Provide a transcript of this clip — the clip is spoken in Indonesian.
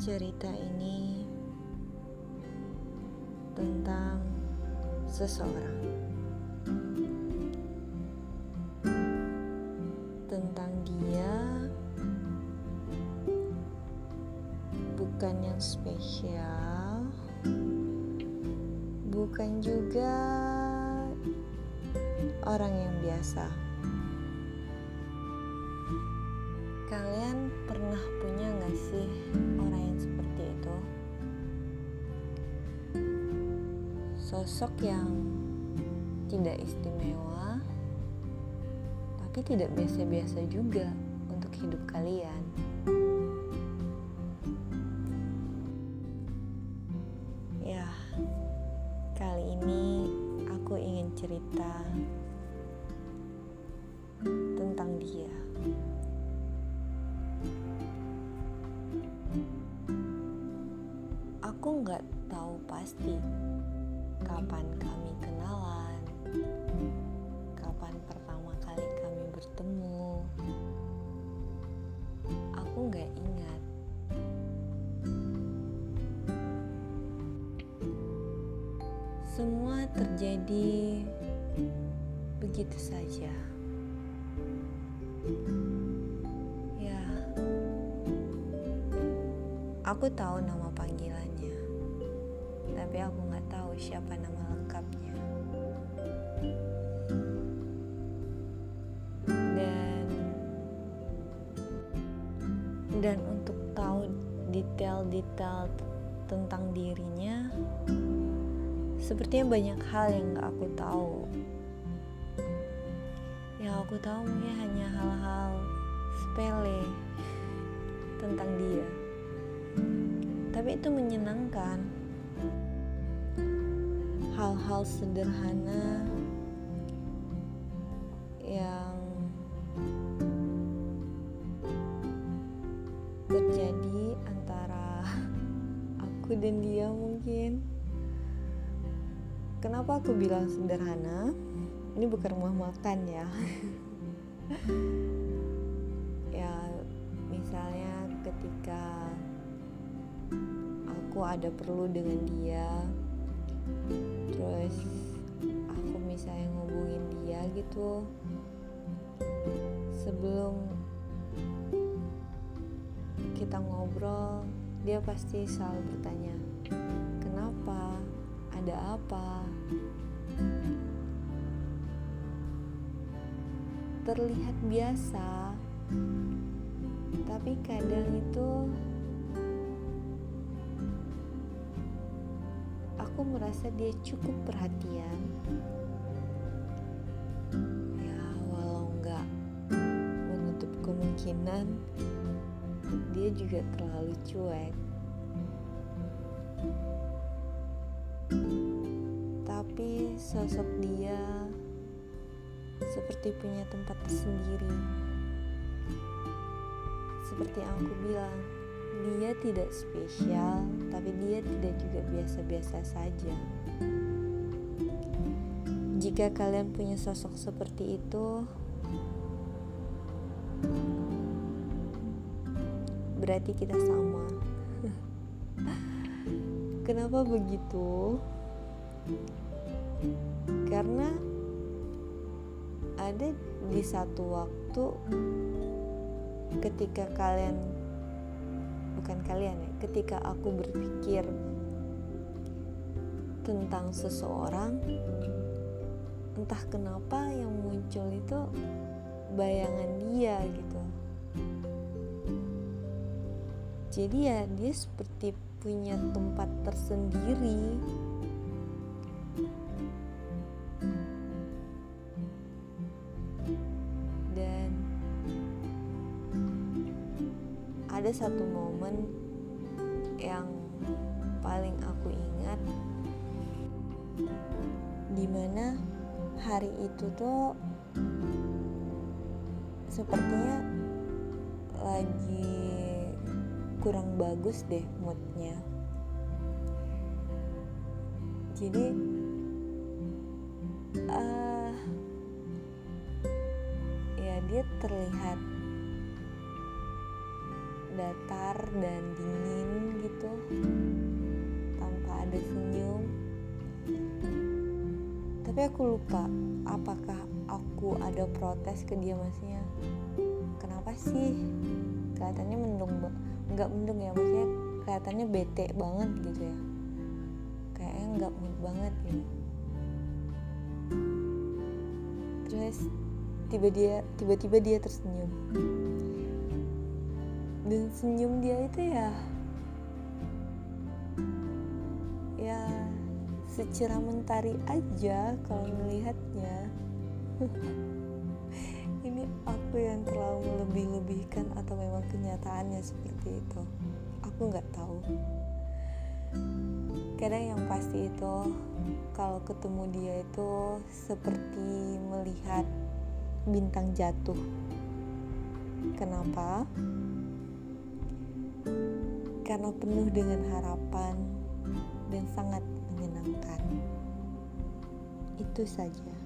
Cerita ini tentang seseorang, tentang dia, bukan yang spesial, bukan juga orang yang biasa. Kalian pernah punya gak sih orang yang Sosok yang tidak istimewa, tapi tidak biasa-biasa juga untuk hidup kalian. Ya, kali ini aku ingin cerita tentang dia. Aku nggak tahu pasti kapan kami kenalan, kapan pertama kali kami bertemu. Aku nggak ingat. Semua terjadi begitu saja. Ya, aku tahu nama panggilannya, siapa nama lengkapnya. Dan dan untuk tahu detail-detail tentang dirinya, sepertinya banyak hal yang gak aku tahu. Yang aku tahu mungkin hanya hal-hal sepele tentang dia. Tapi itu menyenangkan. Hal-hal sederhana yang terjadi antara aku dan dia mungkin. Kenapa aku bilang sederhana? Ini bukan rumah makan ya. ya, misalnya ketika aku ada perlu dengan dia, terus aku misalnya ngubungin dia gitu, sebelum kita ngobrol, dia pasti selalu bertanya, "Kenapa? Ada apa?" terlihat biasa, tapi kadang itu aku merasa dia cukup perhatian. Ya, walau nggak menutup kemungkinan dia juga terlalu cuek. Tapi sosok dia seperti punya tempat tersendiri. Seperti yang aku bilang, dia tidak spesial, tapi dia tidak juga biasa-biasa saja. Jika kalian punya sosok seperti itu, berarti kita sama. Kenapa begitu? Karena ada di satu waktu ketika kalian bukan kalian ya ketika aku berpikir tentang seseorang entah kenapa yang muncul itu bayangan dia gitu. Jadi ya dia seperti punya tempat tersendiri ada satu momen yang paling aku ingat di mana hari itu tuh sepertinya lagi kurang bagus deh moodnya. Jadi uh, ya dia terlihat datar dan dingin gitu tanpa ada senyum. Tapi aku lupa apakah aku ada protes ke dia maksudnya kenapa sih? Kelihatannya mendung nggak mendung ya maksudnya kelihatannya bete banget gitu ya. Kayaknya nggak mood banget gitu. Terus tiba dia tiba-tiba dia tersenyum dan senyum dia itu ya ya secerah mentari aja kalau melihatnya ini aku yang terlalu melebih-lebihkan atau memang kenyataannya seperti itu? Aku nggak tahu. Kadang yang pasti itu kalau ketemu dia itu seperti melihat bintang jatuh. Kenapa karena penuh dengan harapan dan sangat menyenangkan. Itu saja